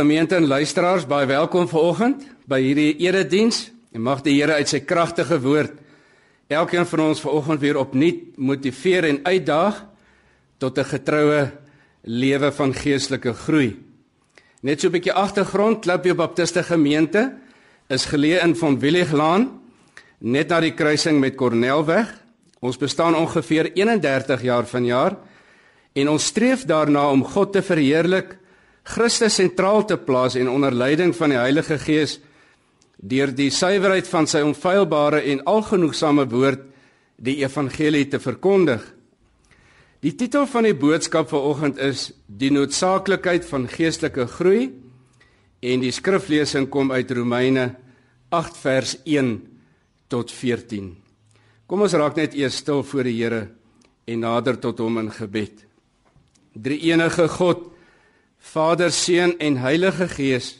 gemeente en luisteraars, baie welkom vanoggend by hierdie erediens. En mag die Here uit sy kragtige woord elkeen van ons vanoggend weer opnuut motiveer en uitdaag tot 'n getroue lewe van geestelike groei. Net so 'n bietjie agtergrond, Klipie Baptiste Gemeente is geleë in Van Williglaan, net na die kruising met Cornelweg. Ons bestaan ongeveer 31 jaar vanjaar en ons streef daarna om God te verheerlik Christus sentraal te plaas en onder leiding van die Heilige Gees deur die suiwerheid van sy onfeilbare en algenoegsame woord die evangelie te verkondig. Die titel van die boodskap vanoggend is die noodsaaklikheid van geestelike groei en die skriflesing kom uit Romeine 8 vers 1 tot 14. Kom ons raak net eers stil voor die Here en nader tot hom in gebed. Drie enige God Vader, Seun en Heilige Gees.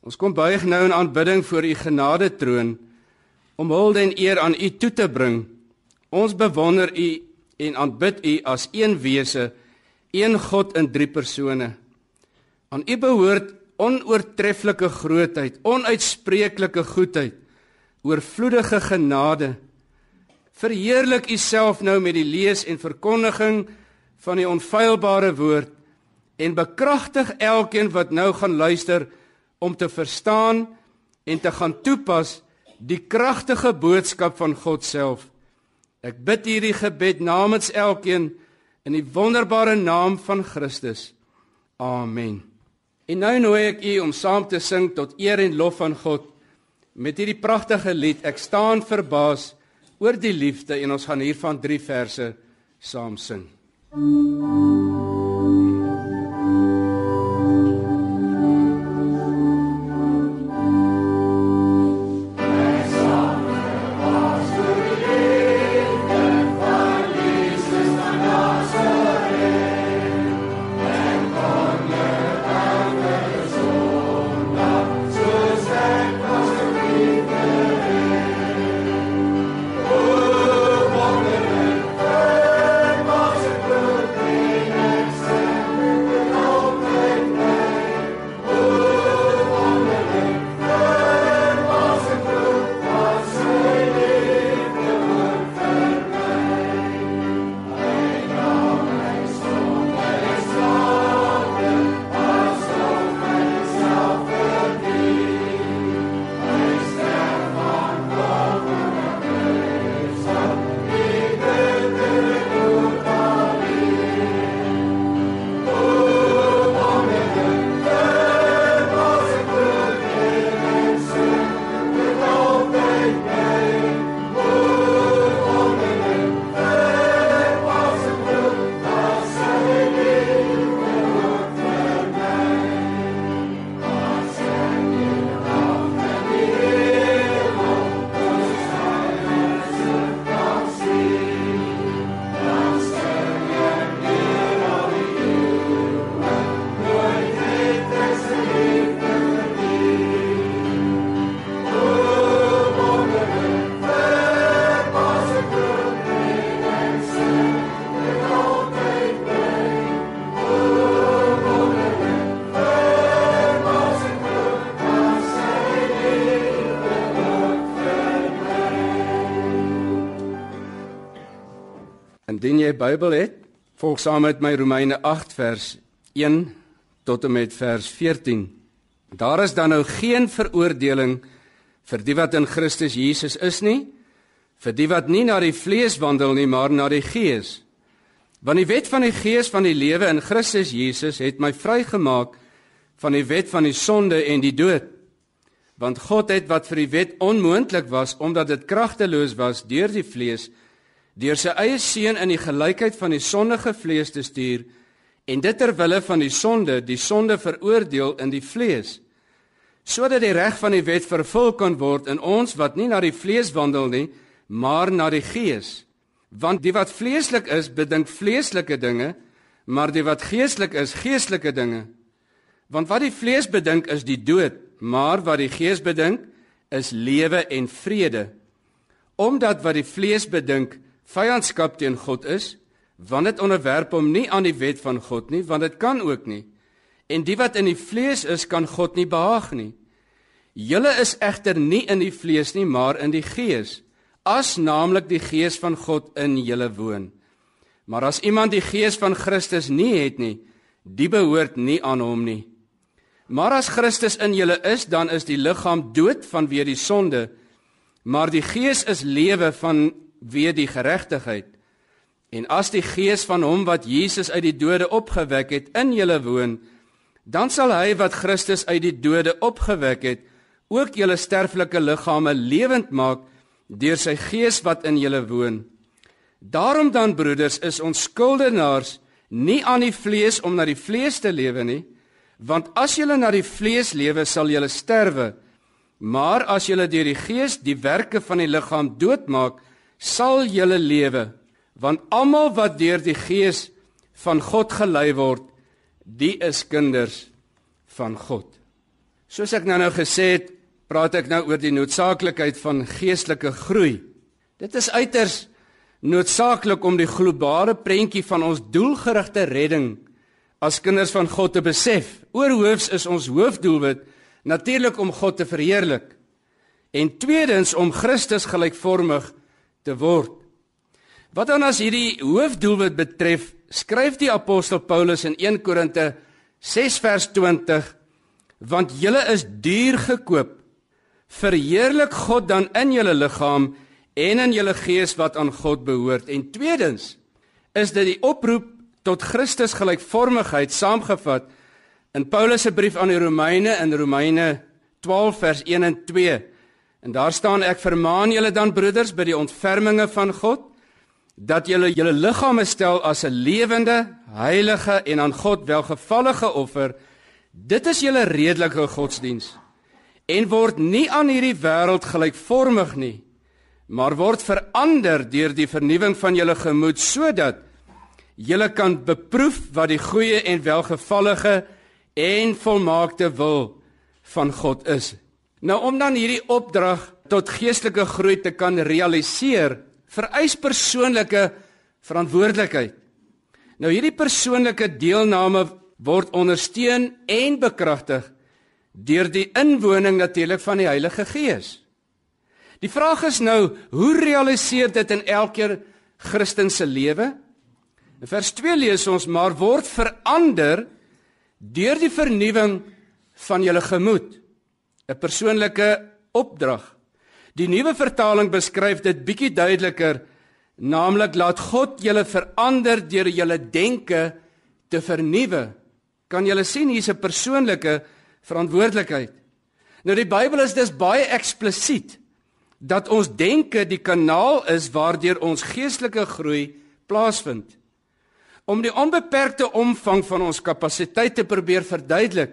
Ons kom buig nou in aanbidding voor u genade troon om hulde en eer aan u toe te bring. Ons bewonder u en aanbid u as een wese, een God in drie persone. Aan u behoort onoortreffelike grootheid, onuitspreeklike goedheid, oorvloedige genade. Verheerlik u self nou met die lees en verkondiging van die onfeilbare woord en bekragtig elkeen wat nou gaan luister om te verstaan en te gaan toepas die kragtige boodskap van God self. Ek bid hierdie gebed namens elkeen in die wonderbare naam van Christus. Amen. En nou nooi ek u om saam te sing tot eer en lof van God met hierdie pragtige lied. Ek staan verbaas oor die liefde en ons gaan hiervan 3 verse saam sing. Thank you. Jy Bybel het, volg saam met my Romeine 8 vers 1 tot en met vers 14. Daar is dan nou geen veroordeling vir die wat in Christus Jesus is nie, vir die wat nie na die vlees wandel nie, maar na die Gees. Want die wet van die Gees van die lewe in Christus Jesus het my vrygemaak van die wet van die sonde en die dood. Want God het wat vir die wet onmoontlik was omdat dit kragteloos was deur die vlees deur sy eie seun in die gelykheid van die sondige vlees te stuur en dit ter wille van die sonde die sonde veroordeel in die vlees sodat die reg van die wet vervul kan word in ons wat nie na die vlees wandel nie maar na die gees. Want die wat vleeslik is bedink vleeslike dinge maar die wat geestelik is geestelike dinge. Want wat die vlees bedink is die dood maar wat die gees bedink is lewe en vrede. Omdat wat die vlees bedink vyandskap teen God is, want dit onderwerp hom nie aan die wet van God nie, want dit kan ook nie. En die wat in die vlees is, kan God nie behaag nie. Julle is egter nie in die vlees nie, maar in die gees, as naamlik die gees van God in julle woon. Maar as iemand die gees van Christus nie het nie, die behoort nie aan hom nie. Maar as Christus in julle is, dan is die liggaam dood vanweë die sonde, maar die gees is lewe vanweë die geregtigheid. En as die gees van hom wat Jesus uit die dode opgewek het in julle woon, dan sal hy wat Christus uit die dode opgewek het, ook julle sterflike liggame lewend maak deur sy gees wat in julle woon. Daarom dan broeders, is ons skuldenaars nie aan die vlees om na die vlees te lewe nie, Want as julle na die vlees lewe, sal julle sterwe. Maar as julle deur die gees die werke van die liggaam doodmaak, sal julle lewe. Want almal wat deur die gees van God gelei word, die is kinders van God. Soos ek nou-nou gesê het, praat ek nou oor die noodsaaklikheid van geestelike groei. Dit is uiters noodsaaklik om die globale prentjie van ons doelgerigte redding as kinders van God te besef. Oorhoofs is ons hoofdoelwit natuurlik om God te verheerlik en tweedens om Christus gelykvormig te word. Wat dan as hierdie hoofdoelwit betref, skryf die apostel Paulus in 1 Korinte 6 vers 20 want julle is duur gekoop. Verheerlik God dan in julle liggaam en in julle gees wat aan God behoort. En tweedens is dit die oproep tot Christus gelykvormigheid saamgevat in Paulus se brief aan die Romeine in Romeine 12 vers 1 en 2. En daar staan ek vermaan julle dan broeders by die ontferminge van God dat julle julle liggame stel as 'n lewende, heilige en aan God welgevallige offer. Dit is julle redelike godsdiens. En word nie aan hierdie wêreld gelykvormig nie, maar word verander deur die vernuwing van julle gemoed sodat julle kan beproef wat die goeie en welgevallige en volmaakte wil van God is. Nou om dan hierdie opdrag tot geestelike groei te kan realiseer, vereis persoonlike verantwoordelikheid. Nou hierdie persoonlike deelname word ondersteun en bekragtig deur die inwoning natuurlik van die Heilige Gees. Die vraag is nou, hoe realiseer dit in elke Christen se lewe? In vers 2 lees ons maar word verander deur die vernuwing van julle gemoed. 'n Persoonlike opdrag. Die nuwe vertaling beskryf dit bietjie duideliker, naamlik laat God julle verander deur julle denke te vernuwe. Kan julle sien hier's 'n persoonlike verantwoordelikheid. Nou die Bybel is dis baie eksplisiet dat ons denke die kanaal is waardeur ons geestelike groei plaasvind. Om die onbeperkte omvang van ons kapasiteit te probeer verduidelik,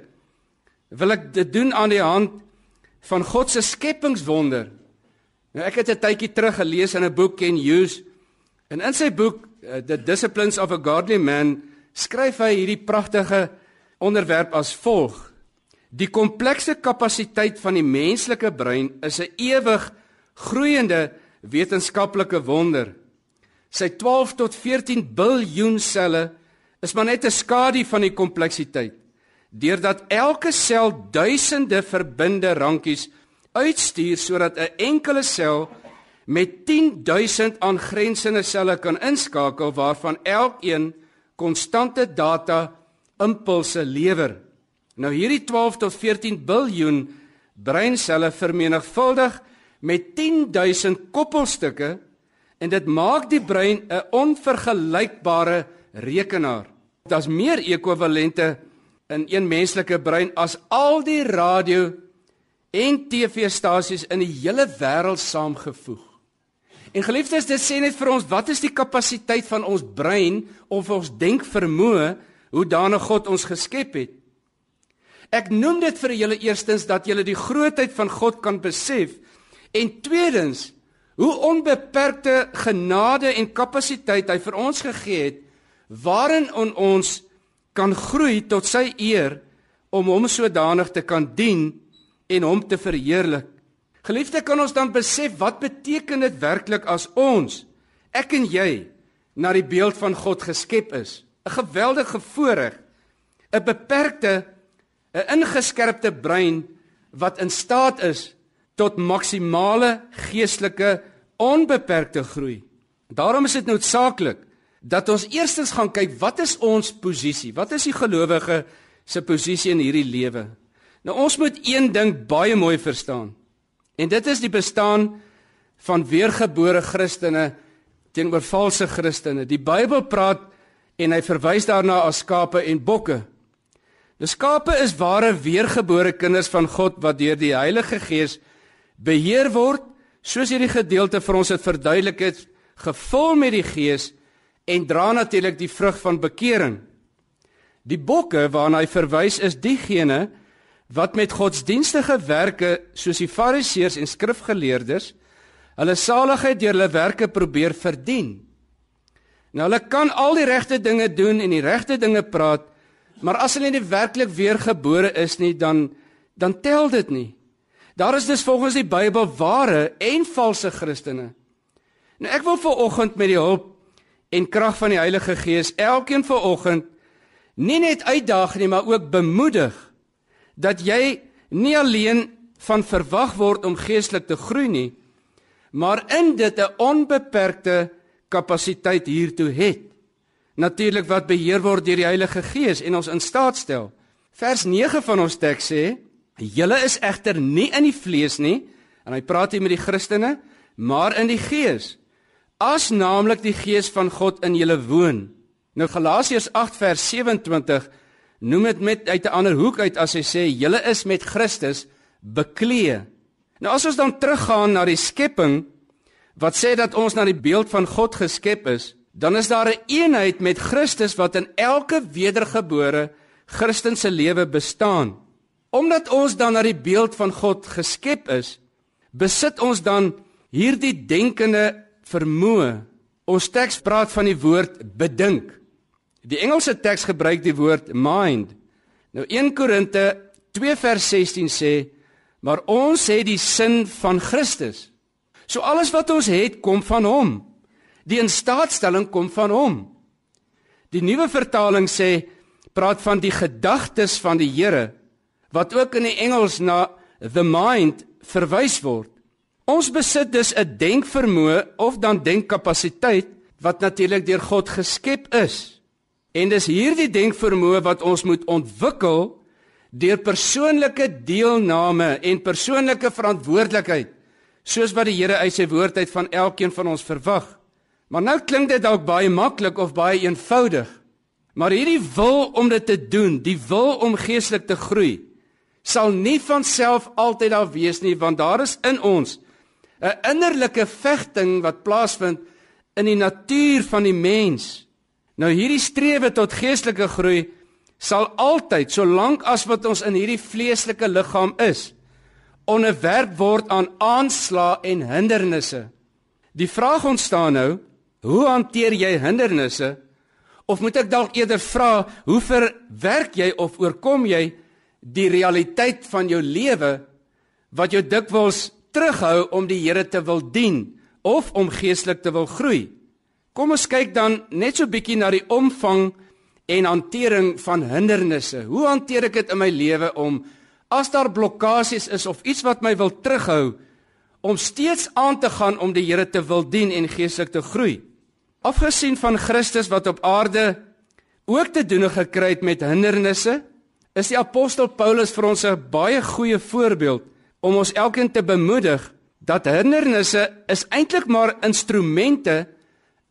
wil ek dit doen aan die hand van God se skepingswonder. Nou ek het 'n tydjie terug gelees in 'n boek Ken Hughes en in sy boek uh, The Disciplines of a Godly Man skryf hy hierdie pragtige onderwerp as volg: Die komplekse kapasiteit van die menslike brein is 'n ewig groeiende wetenskaplike wonder. Sy 12 tot 14 biljoen selle is maar net 'n skadu van die kompleksiteit. Deurdat elke sel duisende verbinde rankies uitstuur sodat 'n enkele sel met 10000 aangrensende selle kan inskakel waarvan elkeen konstante data impulse lewer. Nou hierdie 12 tot 14 biljoen breinselle vermenigvuldig met 10000 koppelstukke En dit maak die brein 'n onvergelykbare rekenaar. Daar's meer ekwivalente in een menslike brein as al die radio en TV-stasies in die hele wêreld saamgevoeg. En geliefdes, dit sê net vir ons wat is die kapasiteit van ons brein of ons denkvermoë hoe danig God ons geskep het. Ek noem dit vir julle eerstens dat julle die grootheid van God kan besef en tweedens hoe onbeperkte genade en kapasiteit hy vir ons gegee het waarin on ons kan groei tot sy eer om hom sodanig te kan dien en hom te verheerlik. Geliefde, kan ons dan besef wat beteken dit werklik as ons ek en jy na die beeld van God geskep is? 'n Geweldige voorreg 'n beperkte 'n ingeskerpte brein wat in staat is tot maksimale geestelike onbeperkte groei. Daarom is dit noodsaaklik dat ons eerstens gaan kyk wat is ons posisie? Wat is die gelowige se posisie in hierdie lewe? Nou ons moet een ding baie mooi verstaan. En dit is die bestaan van weergebore Christene teenoor valse Christene. Die Bybel praat en hy verwys daarna as skape en bokke. Die skape is ware weergebore kinders van God wat deur die Heilige Gees beheer word, soos hierdie gedeelte vir ons dit verduidelik het, gevul met die Gees en dra natuurlik die vrug van bekering. Die bokke waarna hy verwys is diegene wat met godsdienstige werke soos die fariseërs en skrifgeleerdes hulle saligheid deur hulle werke probeer verdien. Nou hulle kan al die regte dinge doen en die regte dinge praat, maar as hulle nie werklik weergebore is nie, dan dan tel dit nie. Daar is dus volgens die Bybel ware en valse Christene. Nou ek wil vir oggend met die hulp en krag van die Heilige Gees elkeen vir oggend nie net uitdaag nie, maar ook bemoedig dat jy nie alleen van verwag word om geestelik te groei nie, maar in dit 'n onbeperkte kapasiteit hiertoe het. Natuurlik wat beheer word deur die Heilige Gees en ons in staat stel. Vers 9 van ons teks sê: "Julle is egter nie in die vlees nie," en hy praat hier met die Christene, "maar in die Gees." As naamlik die Gees van God in julle woon. Nou Galasiërs 8 vers 27 noem dit met uit 'n ander hoek uit as hy sê julle is met Christus beklee. Nou as ons dan teruggaan na die skepping wat sê dat ons na die beeld van God geskep is, dan is daar 'n een eenheid met Christus wat in elke wedergebore Christen se lewe bestaan. Omdat ons dan na die beeld van God geskep is, besit ons dan hierdie denkende vermoë. Ons teks praat van die woord bedink. Die Engelse teks gebruik die woord mind. Nou 1 Korinte 2 vers 16 sê maar ons het die sin van Christus. So alles wat ons het kom van hom. Die instaatstelling kom van hom. Die nuwe vertaling sê praat van die gedagtes van die Here wat ook in die Engels na the mind verwys word. Ons besit dus 'n denkvermoë of dan denkkapasiteit wat natuurlik deur God geskep is. En dis hierdie denkvermoë wat ons moet ontwikkel deur persoonlike deelname en persoonlike verantwoordelikheid soos wat die Here uit sy woord uit van elkeen van ons verwag. Maar nou klink dit dalk baie maklik of baie eenvoudig. Maar hierdie wil om dit te doen, die wil om geestelik te groei, sal nie van self altyd daar wees nie want daar is in ons 'n innerlike vegting wat plaasvind in die natuur van die mens. Nou hierdie strewe tot geestelike groei sal altyd solank as wat ons in hierdie vleeslike liggaam is onderwerp word aan aanslae en hindernisse. Die vraag ontstaan nou, hoe hanteer jy hindernisse? Of moet ek dalk eerder vra, hoe verwerk jy of oorkom jy die realiteit van jou lewe wat jou dikwels terughou om die Here te wil dien of om geestelik te wil groei? Kom ons kyk dan net so bietjie na die omvang en hantering van hindernisse. Hoe hanteer ek dit in my lewe om as daar blokkades is of iets wat my wil terughou om steeds aan te gaan om die Here te wil dien en geestelik te groei? Afgesien van Christus wat op aarde ook te doen gekry het met hindernisse, is die apostel Paulus vir ons 'n baie goeie voorbeeld om ons elkeen te bemoedig dat hindernisse is eintlik maar instrumente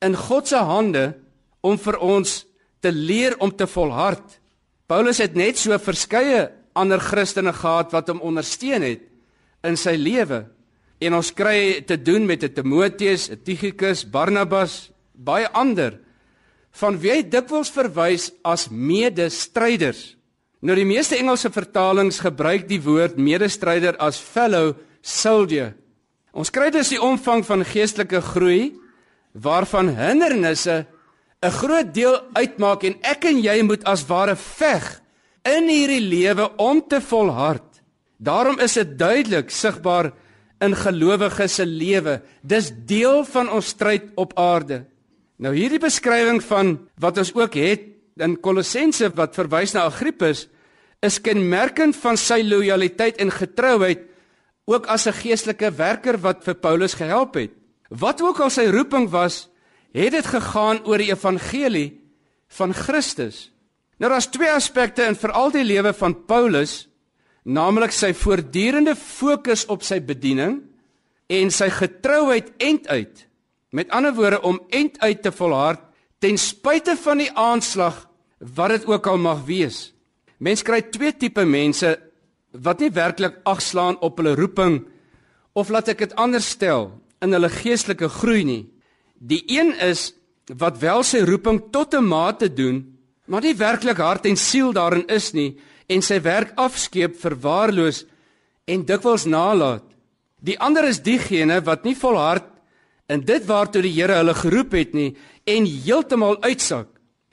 in God se hande om vir ons te leer om te volhard. Paulus het net so verskeie ander Christene gehad wat hom ondersteun het in sy lewe. En ons kry te doen met 'n Timoteus, 'n Tychicus, Barnabas, baie ander van wie hy dikwels verwys as medestryders. Nou die meeste Engelse vertalings gebruik die woord medestryder as fellow soldier. Ons kry dus die omvang van geestelike groei waarvan hindernisse 'n groot deel uitmaak en ek en jy moet as ware veg in hierdie lewe om te volhard. Daarom is dit duidelik sigbaar in gelowiges se lewe. Dis deel van ons stryd op aarde. Nou hierdie beskrywing van wat ons ook het in Kolossense wat verwys na Agrippus is kenmerkend van sy lojaliteit en getrouheid ook as 'n geestelike werker wat vir Paulus gehelp het. Wat ook al sy roeping was, het dit gegaan oor die evangelie van Christus. Nou daar's twee aspekte in veral die lewe van Paulus, naamlik sy voortdurende fokus op sy bediening en sy getrouheid end uit. Met ander woorde om end uit te volhard ten spyte van die aanslag wat dit ook al mag wees. Mens kry twee tipe mense wat nie werklik agslaan op hulle roeping of laat ek dit anders stel in hulle geestelike groei nie. Die een is wat wel sy roeping tot 'n mate doen, maar nie werklik hart en siel daarin is nie en sy werk afskeep verwaarloos en dikwels nalat. Die ander is diegene wat nie volhard in dit waartoe die Here hulle geroep het nie en heeltemal uitsak.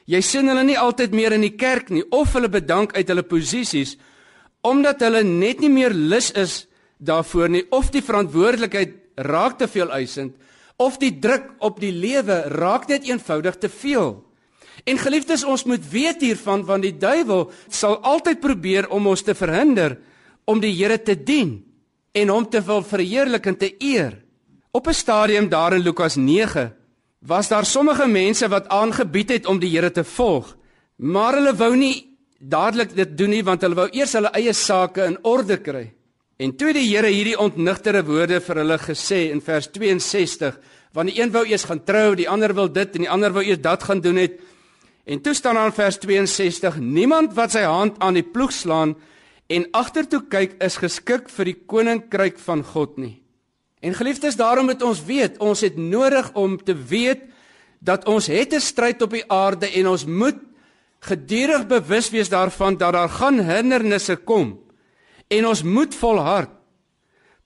Jy sien hulle nie altyd meer in die kerk nie of hulle bedank uit hulle posisies omdat hulle net nie meer lus is daarvoor nie of die verantwoordelikheid raak te veel eisend of die druk op die lewe raak net eenvoudig te veel. En geliefdes, ons moet weet hiervan want die duiwel sal altyd probeer om ons te verhinder om die Here te dien en hom te wil verheerlik en te eer. Op 'n stadium daar in Lukas 9 was daar sommige mense wat aangebied het om die Here te volg, maar hulle wou nie dadelik dit doen nie want hulle wou eers hulle eie sake in orde kry. En toe die Here hierdie ontnigtere woorde vir hulle gesê in vers 62, want die een wou eers gaan trou, die ander wil dit en die ander wou eers dat gaan doen het. En toe staan daar in vers 62: Niemand wat sy hand aan die ploeg slaan en agtertoe kyk is geskik vir die koninkryk van God nie. En geliefdes, daarom moet ons weet, ons het nodig om te weet dat ons het 'n stryd op die aarde en ons moet gedurig bewus wees daarvan dat daar gaan hindernisse kom en ons moet volhard.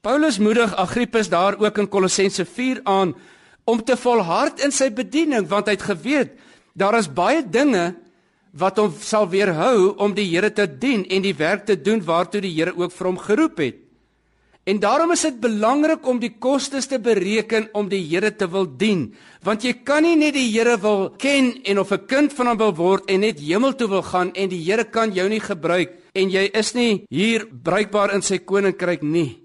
Paulus moedig Agrippus daar ook in Kolossense 4 aan om te volhard in sy bediening want hy het geweet daar is baie dinge wat hom sal weerhou om die Here te dien en die werk te doen waartoe die Here ook vir hom geroep het. En daarom is dit belangrik om die kostes te bereken om die Here te wil dien, want jy kan nie net die Here wil ken en of 'n kind van hom wil word en net hemel toe wil gaan en die Here kan jou nie gebruik en jy is nie hier bruikbaar in sy koninkryk nie.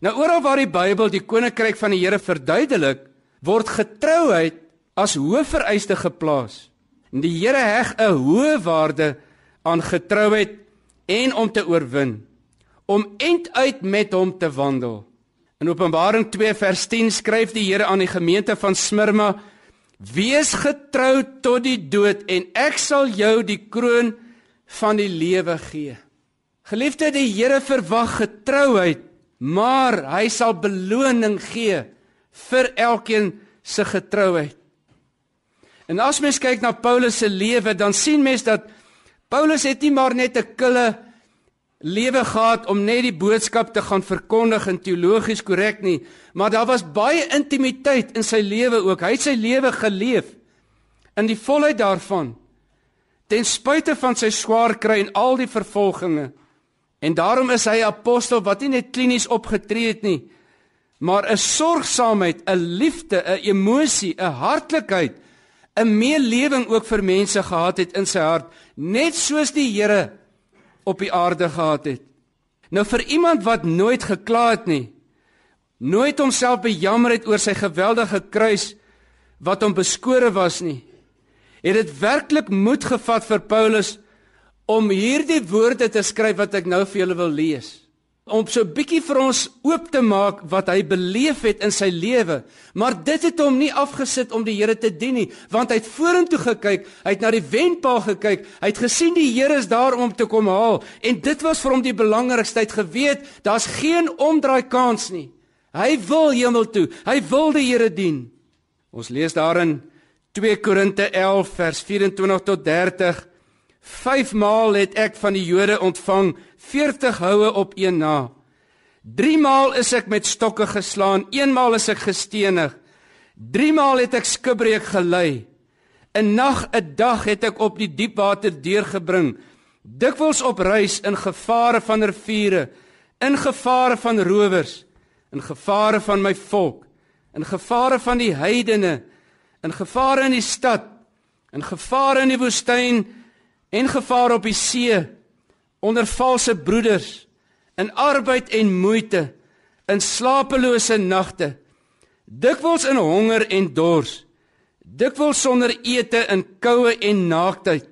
Nou oral waar die Bybel die koninkryk van die Here verduidelik, word getrouheid as hoofvereiste geplaas. En die Here heg 'n hoë waarde aan getrouheid en om te oorwin om end uit met hom te wandel. In Openbaring 2 vers 10 skryf die Here aan die gemeente van Smyrna: Wees getrou tot die dood en ek sal jou die kroon van die lewe gee. Geliefde, die Here verwag getrouheid, maar hy sal beloning gee vir elkeen se getrouheid. En as mens kyk na Paulus se lewe, dan sien mens dat Paulus het nie maar net 'n kille lewe gehad om net die boodskap te gaan verkondig en teologies korrek nie, maar daar was baie intimiteit in sy lewe ook. Hy het sy lewe geleef in die volheid daarvan. Ten spyte van sy swaar kry en al die vervolginge. En daarom is hy apostel wat nie net klinies opgetree het nie, maar 'n sorgsaamheid, 'n liefde, 'n emosie, 'n hartlikheid, 'n meelewing ook vir mense gehad het in sy hart, net soos die Here op die aarde gehad het. Nou vir iemand wat nooit gekla het nie, nooit homself bejammer het oor sy geweldige kruis wat hom beskore was nie, het dit werklik moed gevat vir Paulus om hierdie woorde te skryf wat ek nou vir julle wil lees om so 'n bietjie vir ons oop te maak wat hy beleef het in sy lewe. Maar dit het hom nie afgesit om die Here te dien nie, want hy het vorentoe gekyk, hy het na die wenpaal gekyk, hy het gesien die Here is daar om te kom haal en dit was vir hom die belangrikste. Het geweet daar's geen omdraai kans nie. Hy wil hemel toe. Hy wil die Here dien. Ons lees daarin 2 Korinte 11 vers 24 tot 30. Vyf maal het ek van die Jode ontvang 40 houe op een na. Drie maal is ek met stokke geslaan, eenmaal is ek gestenig. Drie maal het ek skibreek gelei. 'n Nag, 'n dag het ek op die diep water deurgebring. Dikwels op reis in gevare van riviere, in gevare van rowers, in gevare van my volk, in gevare van die heidene, in gevare in die stad, in gevare in die woestyn en gevaar op die see onder valse broeders in arbeid en moeite in slapelose nagte dikwels in honger en dors. Dikwels sonder ete in koue en naaktheid.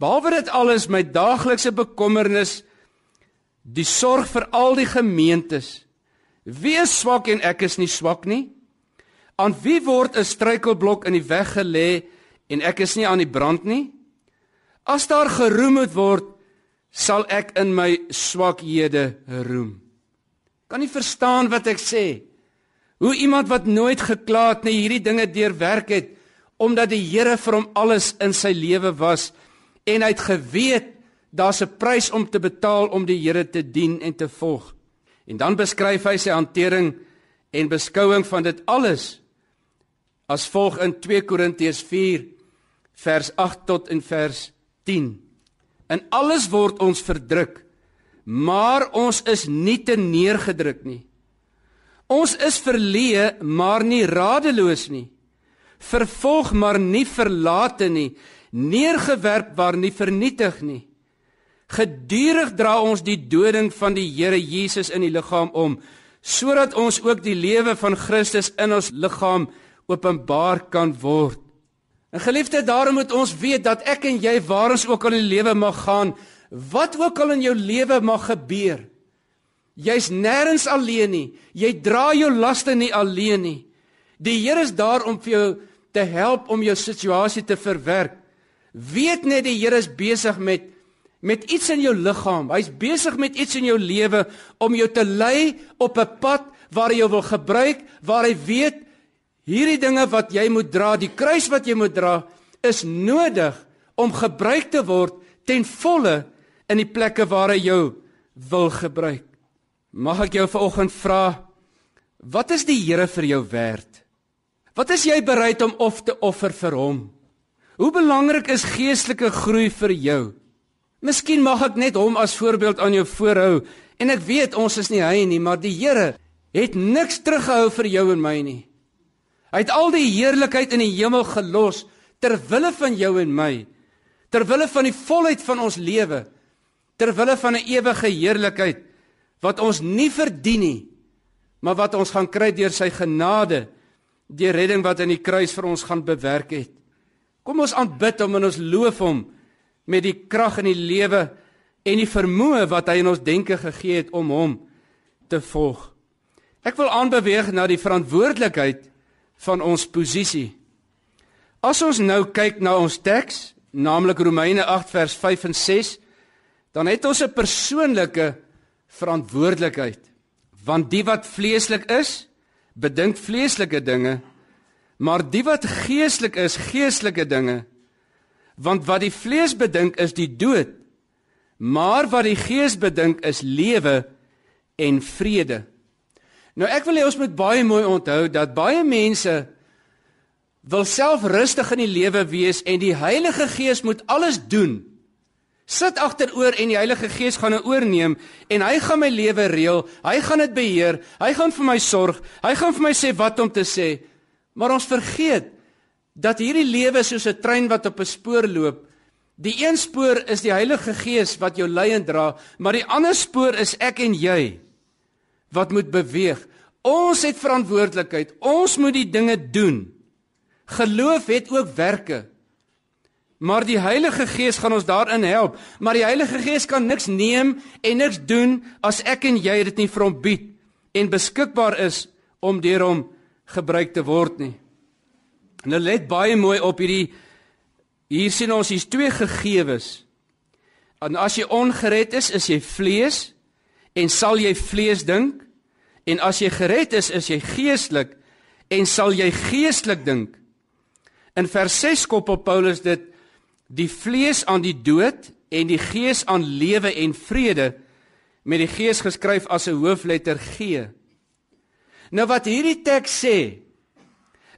Behalwe dit alles my daaglikse bekommernis die sorg vir al die gemeentes. Wie is swak en ek is nie swak nie. Aan wie word 'n struikelblok in die weg gelê en ek is nie aan die brand nie? As daar geroem moet word sal ek in my swakhede roem. Kan nie verstaan wat ek sê. Hoe iemand wat nooit gekla het nie hierdie dinge deurwerk het omdat die Here vir hom alles in sy lewe was en hy het geweet daar's 'n prys om te betaal om die Here te dien en te volg. En dan beskryf hy sy hantering en beskouing van dit alles as volg in 2 Korintiërs 4 vers 8 tot en vers 10. In alles word ons verdruk, maar ons is nie te neergedruk nie. Ons is verleë, maar nie radeloos nie. Vervolg, maar nie verlate nie. Neergewerp, maar nie vernietig nie. Gedurig dra ons die doding van die Here Jesus in die liggaam om, sodat ons ook die lewe van Christus in ons liggaam openbaar kan word. En geliefde, daarom moet ons weet dat ek en jy waar ons ook al in die lewe mag gaan, wat ook al in jou lewe mag gebeur, jy's nêrens alleen nie. Jy dra jou laste nie alleen nie. Die Here is daar om vir jou te help om jou situasie te verwerk. Weet net die Here is besig met met iets in jou liggaam. Hy's besig met iets in jou lewe om jou te lei op 'n pad waar hy jou wil gebruik, waar hy weet Hierdie dinge wat jy moet dra, die kruis wat jy moet dra, is nodig om gebruik te word ten volle in die plekke waar hy jou wil gebruik. Mag ek jou vanoggend vra, wat is die Here vir jou werd? Wat is jy bereid om of te offer vir hom? Hoe belangrik is geestelike groei vir jou? Miskien mag ek net hom as voorbeeld aan jou voorhou en ek weet ons is nie hy nie, maar die Here het niks teruggehou vir jou en my nie. Hy het al die heerlikheid in die hemel gelos ter wille van jou en my. Ter wille van die volheid van ons lewe. Ter wille van 'n ewige heerlikheid wat ons nie verdien nie, maar wat ons gaan kry deur sy genade, die redding wat in die kruis vir ons gaan bewerk het. Kom ons aanbid hom en ons loof hom met die krag in die lewe en die vermoë wat hy in ons denke gegee het om hom te volg. Ek wil aanbeweeg na die verantwoordelikheid van ons posisie. As ons nou kyk na ons teks, naamlik Romeine 8 vers 5 en 6, dan het ons 'n persoonlike verantwoordelikheid. Want die wat vleeslik is, bedink vleeslike dinge, maar die wat geestelik is, geestelike dinge. Want wat die vlees bedink is die dood, maar wat die gees bedink is lewe en vrede. Nou ek wil hê ons moet baie mooi onthou dat baie mense wil self rustig in die lewe wees en die Heilige Gees moet alles doen. Sit agteroor en die Heilige Gees gaan nou oorneem en hy gaan my lewe reël, hy gaan dit beheer, hy gaan vir my sorg, hy gaan vir my sê wat om te sê. Maar ons vergeet dat hierdie lewe soos 'n trein wat op 'n spoor loop. Die een spoor is die Heilige Gees wat jou lei en dra, maar die ander spoor is ek en jy wat moet beweeg. Ons het verantwoordelikheid. Ons moet die dinge doen. Geloof het ook werke. Maar die Heilige Gees gaan ons daarin help. Maar die Heilige Gees kan niks neem en niks doen as ek en jy dit nie vir hom bied en beskikbaar is om deur hom gebruik te word nie. Nou let baie mooi op hierdie hier sien ons hier's twee gegewes. En as jy ongered is, is jy vlees en sal jy vlees dink? En as jy gered is, is jy geestelik en sal jy geestelik dink. In vers 6 koppel Paulus dit die vlees aan die dood en die gees aan lewe en vrede met die gees geskryf as 'n hoofletter G. Nou wat hierdie teks sê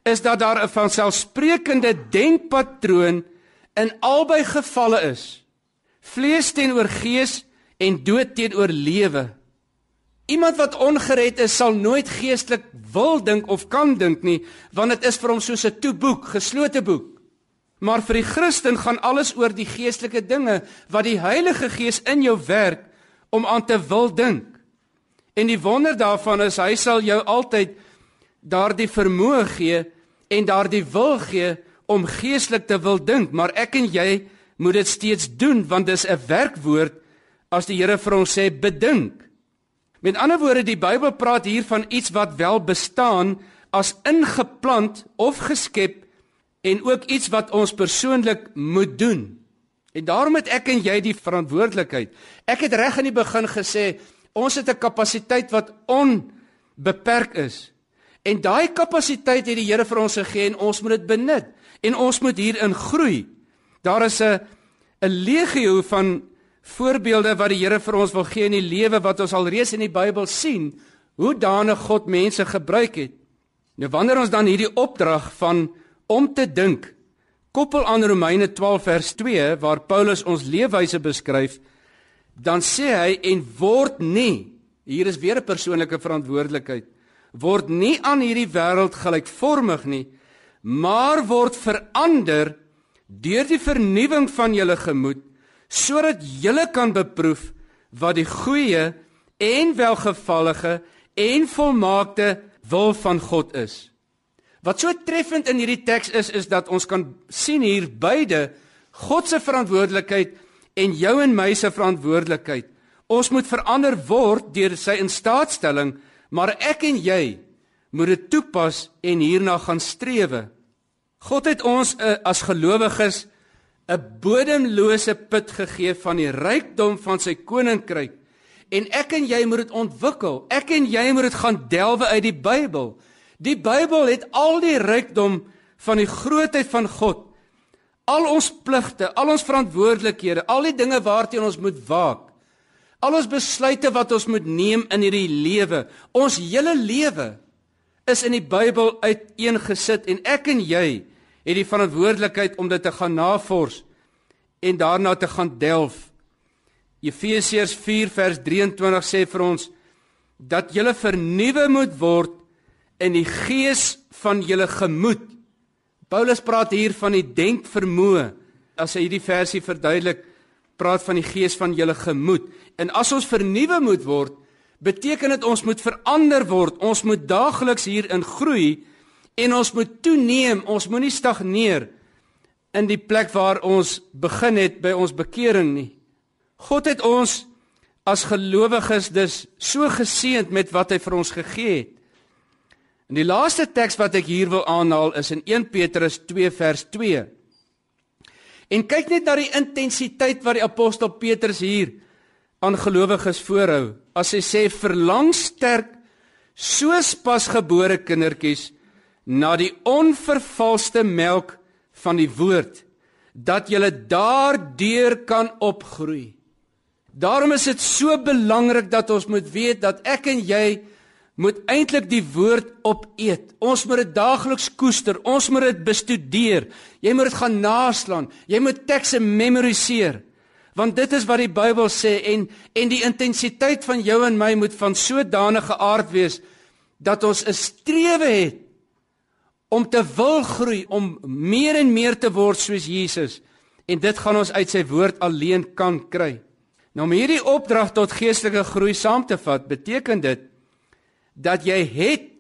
is dat daar 'n vanselfsprekende denkpatroon in albei gevalle is. Vlees teenoor gees en dood teenoor lewe. Iemand wat ongered is, sal nooit geestelik wil dink of kan dink nie, want dit is vir hom soos 'n toe boek, geslote boek. Maar vir die Christen gaan alles oor die geestelike dinge wat die Heilige Gees in jou werk om aan te wil dink. En die wonder daarvan is hy sal jou altyd daardie vermoë gee en daardie wil gee om geestelik te wil dink, maar ek en jy moet dit steeds doen want dis 'n werkwoord as die Here vir ons sê bedink. Met ander woorde, die Bybel praat hier van iets wat wel bestaan as ingeplant of geskep en ook iets wat ons persoonlik moet doen. En daarom het ek en jy die verantwoordelikheid. Ek het reg aan die begin gesê, ons het 'n kapasiteit wat onbeperk is. En daai kapasiteit het die Here vir ons gegee en ons moet dit benut en ons moet hierin groei. Daar is 'n 'n legio van voorbeelde wat die Here vir ons wil gee in die lewe wat ons alreeds in die Bybel sien, hoe daane God mense gebruik het. Nou wanneer ons dan hierdie opdrag van om te dink koppel aan Romeine 12 vers 2 waar Paulus ons leefwyse beskryf dan sê hy en word nie hier is weer 'n persoonlike verantwoordelikheid word nie aan hierdie wêreld gelykvormig nie maar word verander deur die vernuwing van julle gemoed sodat julle kan beproef wat die goeie en welgevallige en volmaakte wil van God is Wat so treffend in hierdie teks is is dat ons kan sien hier beide God se verantwoordelikheid en jou en my se verantwoordelikheid. Ons moet verander word deur sy instaatstelling, maar ek en jy moet dit toepas en hierna gaan strewe. God het ons uh, as gelowiges 'n bodemlose put gegee van die rykdom van sy koninkryk en ek en jy moet dit ontwikkel. Ek en jy moet dit gaan delwe uit die Bybel. Die Bybel het al die rykdom van die grootheid van God. Al ons pligte, al ons verantwoordelikhede, al die dinge waarteen ons moet waak. Al ons besluite wat ons moet neem in hierdie lewe. Ons hele lewe is in die Bybel uiteengesit en ek en jy het die verantwoordelikheid om dit te gaan navors en daarna te gaan delf. Efesiërs 4 vers 23 sê vir ons dat jy vernuwe moet word in die gees van julle gemoed. Paulus praat hier van die denkvermoë. As hy hierdie versie verduidelik, praat van die gees van julle gemoed. En as ons vernuwe moet word, beteken dit ons moet verander word. Ons moet daagliks hierin groei en ons moet toeneem. Ons moenie stagneer in die plek waar ons begin het by ons bekering nie. God het ons as gelowiges dus so geseënd met wat hy vir ons gegee het. En die laaste teks wat ek hier wil aanhaal is in 1 Petrus 2 vers 2. En kyk net na die intensiteit wat die apostel Petrus hier aan gelowiges voorhou. As hy sê verlang sterk soos pasgebore kindertjies na die onvervalste melk van die woord dat jy daardeur kan opgroei. Daarom is dit so belangrik dat ons moet weet dat ek en jy moet eintlik die woord opeet. Ons moet dit daagliks koester. Ons moet dit bestudeer. Jy moet dit gaan naslaan. Jy moet tekste memoriseer. Want dit is wat die Bybel sê en en die intensiteit van jou en my moet van sodanige aard wees dat ons 'n strewe het om te wil groei, om meer en meer te word soos Jesus. En dit gaan ons uit sy woord alleen kan kry. Nou om hierdie opdrag tot geestelike groei saam te vat, beteken dit dat jy het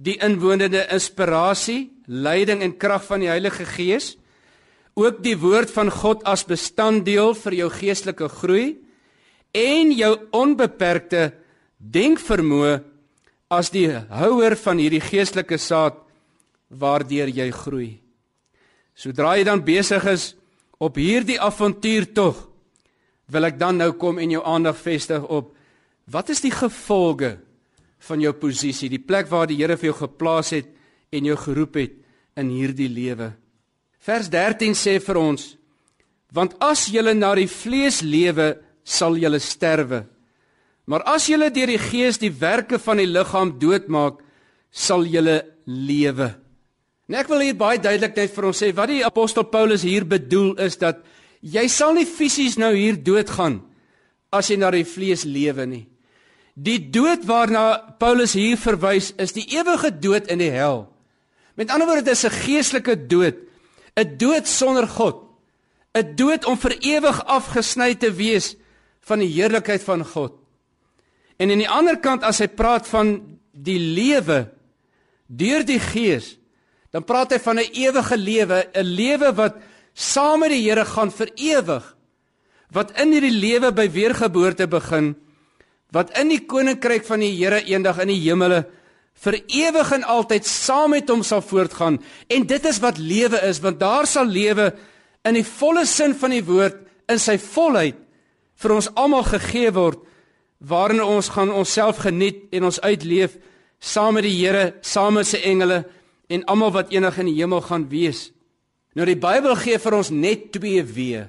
die inwonende inspirasie, leiding en krag van die Heilige Gees, ook die woord van God as bestanddeel vir jou geestelike groei en jou onbeperkte denkvermoë as die houer van hierdie geestelike saad waardeur jy groei. Sodra jy dan besig is op hierdie avontuur tog, wil ek dan nou kom en jou aandag vestig op wat is die gevolge van jou posisie, die plek waar die Here vir jou geplaas het en jou geroep het in hierdie lewe. Vers 13 sê vir ons: Want as julle na die vlees lewe, sal julle sterwe. Maar as julle deur die Gees die werke van die liggaam doodmaak, sal julle lewe. En ek wil hier baie duidelik net vir ons sê wat die apostel Paulus hier bedoel is dat jy sal nie fisies nou hier doodgaan as jy na die vlees lewe nie. Die dood waarna Paulus hier verwys is die ewige dood in die hel. Met ander woorde, dit is 'n geestelike dood. 'n dood sonder God, 'n dood om vir ewig afgesny te wees van die heerlikheid van God. En aan die ander kant as hy praat van die lewe deur die Gees, dan praat hy van 'n ewige lewe, 'n lewe wat saam met die Here gaan vir ewig. Wat in hierdie lewe by weergeboorte begin, wat in die koninkryk van die Here eendag in die hemele vir ewig en altyd saam met hom sal voortgaan. En dit is wat lewe is, want daar sal lewe in die volle sin van die woord in sy volheid vir ons almal gegee word waarin ons gaan onsself geniet en ons uitleef saam met die Here, saam met sy engele en almal wat eendag in die hemel gaan wees. Nou die Bybel gee vir ons net twee weë.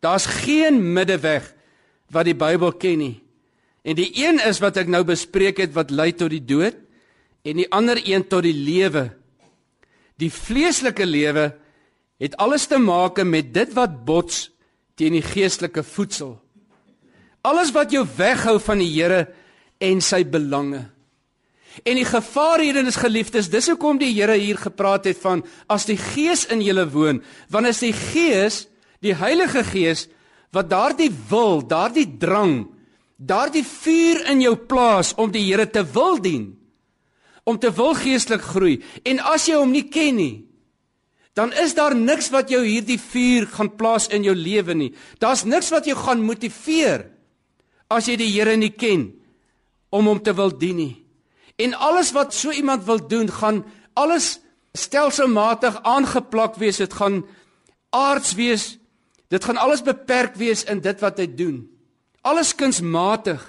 Daar's geen middeweg wat die Bybel ken nie. En die een is wat ek nou bespreek het wat lei tot die dood en die ander een tot die lewe. Die vleeslike lewe het alles te maak met dit wat bots teen die geestelike voedsel. Alles wat jou weghou van die Here en sy belange. En die gevaar hierin is geliefdes, dis hoekom die Here hier gepraat het van as die Gees in julle woon, want as die Gees, die Heilige Gees wat daardie wil, daardie drang, daardie vuur in jou plaas om die Here te wil dien, om te wil geestelik groei. En as jy hom nie ken nie, dan is daar niks wat jou hierdie vuur gaan plaas in jou lewe nie. Daar's niks wat jou gaan motiveer as jy die Here nie ken om hom te wil dien nie. En alles wat so iemand wil doen, gaan alles stelselmatig aangeplak wees. Dit gaan aards wees. Dit gaan alles beperk wees in dit wat hy doen. Alles kunsmatig.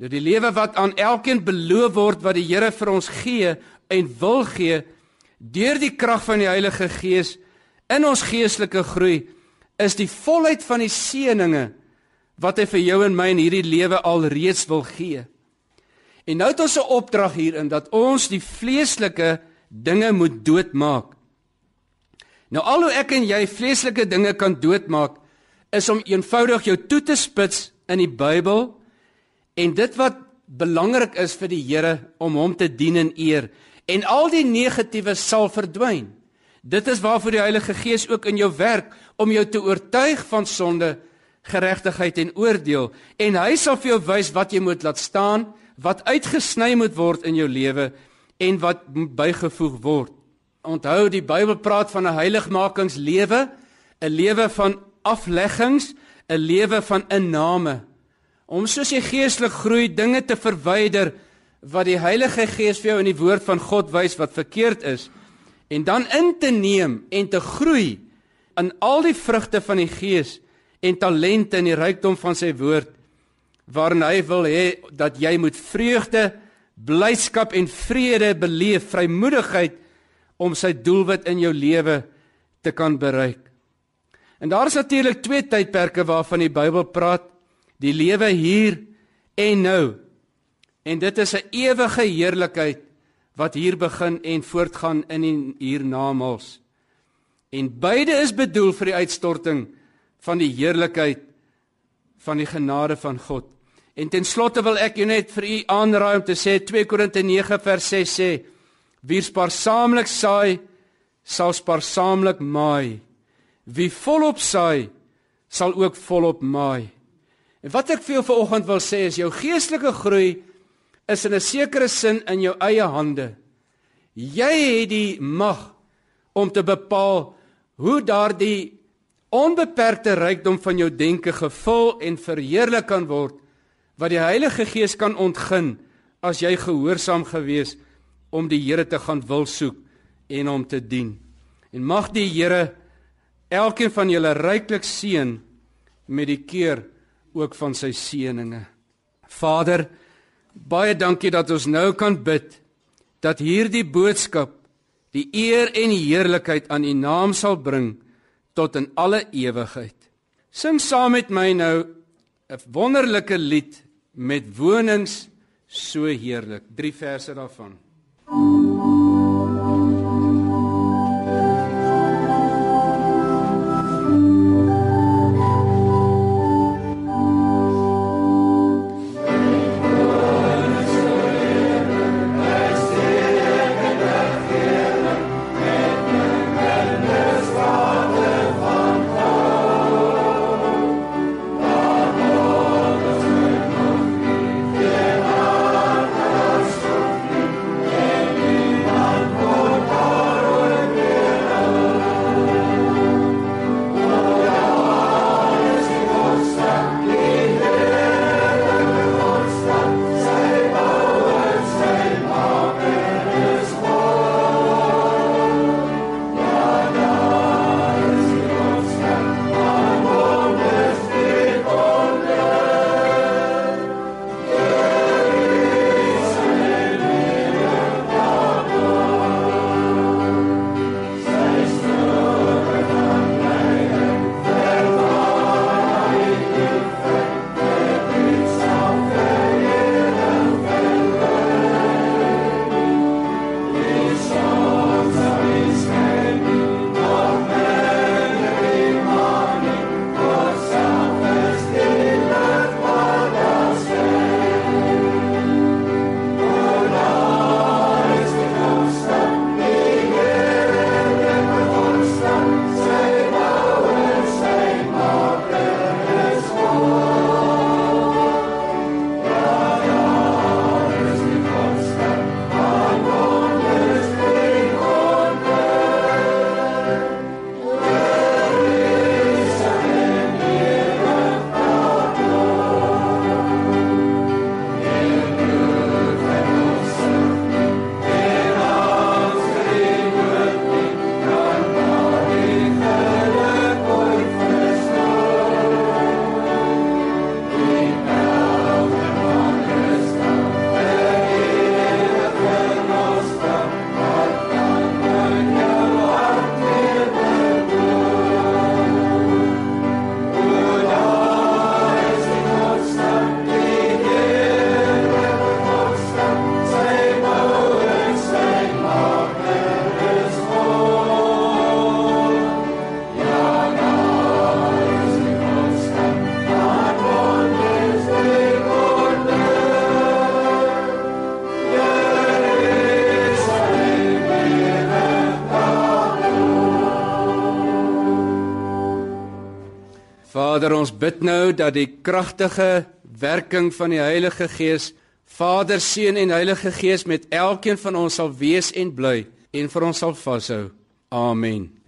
Nou die lewe wat aan elkeen beloof word wat die Here vir ons gee en wil gee deur die krag van die Heilige Gees in ons geestelike groei is die volheid van die seëninge wat hy vir jou en my in hierdie lewe alreeds wil gee. En nou het ons 'n opdrag hierin dat ons die vleeslike dinge moet doodmaak. Nou al hoe ek en jy vleeslike dinge kan doodmaak is om eenvoudig jou toe te spits in die Bybel en dit wat belangrik is vir die Here om hom te dien en eer en al die negatiewe sal verdwyn. Dit is waarvoor die Heilige Gees ook in jou werk om jou te oortuig van sonde, geregtigheid en oordeel en hy sal vir jou wys wat jy moet laat staan wat uitgesny moet word in jou lewe en wat bygevoeg word. Onthou die Bybel praat van 'n heiligmakingslewe, 'n lewe van afleggings, 'n lewe van inname. Om soos jy geestelik groei, dinge te verwyder wat die Heilige Gees vir jou in die woord van God wys wat verkeerd is en dan in te neem en te groei in al die vrugte van die Gees en talente in die rykdom van sy woord waarin hy wil hê dat jy moet vreugde, blydskap en vrede beleef, vrymoedigheid om sy doelwit in jou lewe te kan bereik. En daar is natuurlik twee tydperke waarvan die Bybel praat: die lewe hier en nou. En dit is 'n ewige heerlikheid wat hier begin en voortgaan in die hiernamaals. En beide is bedoel vir die uitstorting van die heerlikheid van die genade van God. En ten slotte wil ek jou net vir u aanraai om te sê 2 Korinte 9 vers 6 sê wie spaarsaamlik saai sal spaarsaamlik maai. Wie volop saai sal ook volop maai. En wat ek vir jou vanoggend wil sê is jou geestelike groei is in 'n sekere sin in jou eie hande. Jy het die mag om te bepaal hoe daardie onbeperkte rykdom van jou denke gevul en verheerlik kan word wat die Heilige Gees kan ontgin as jy gehoorsaam gewees om die Here te gaan wil soek en hom te dien. En mag die Here elkeen van julle ryklik seën met die keer ook van sy seëninge. Vader, baie dankie dat ons nou kan bid dat hierdie boodskap die eer en die heerlikheid aan U naam sal bring tot in alle ewigheid. Sing saam met my nou 'n wonderlike lied met wonings so heerlik. Drie verse daarvan. Vader, ons bid nou dat die kragtige werking van die Heilige Gees, Vader, Seun en Heilige Gees met elkeen van ons sal wees en bly en vir ons sal vashou. Amen.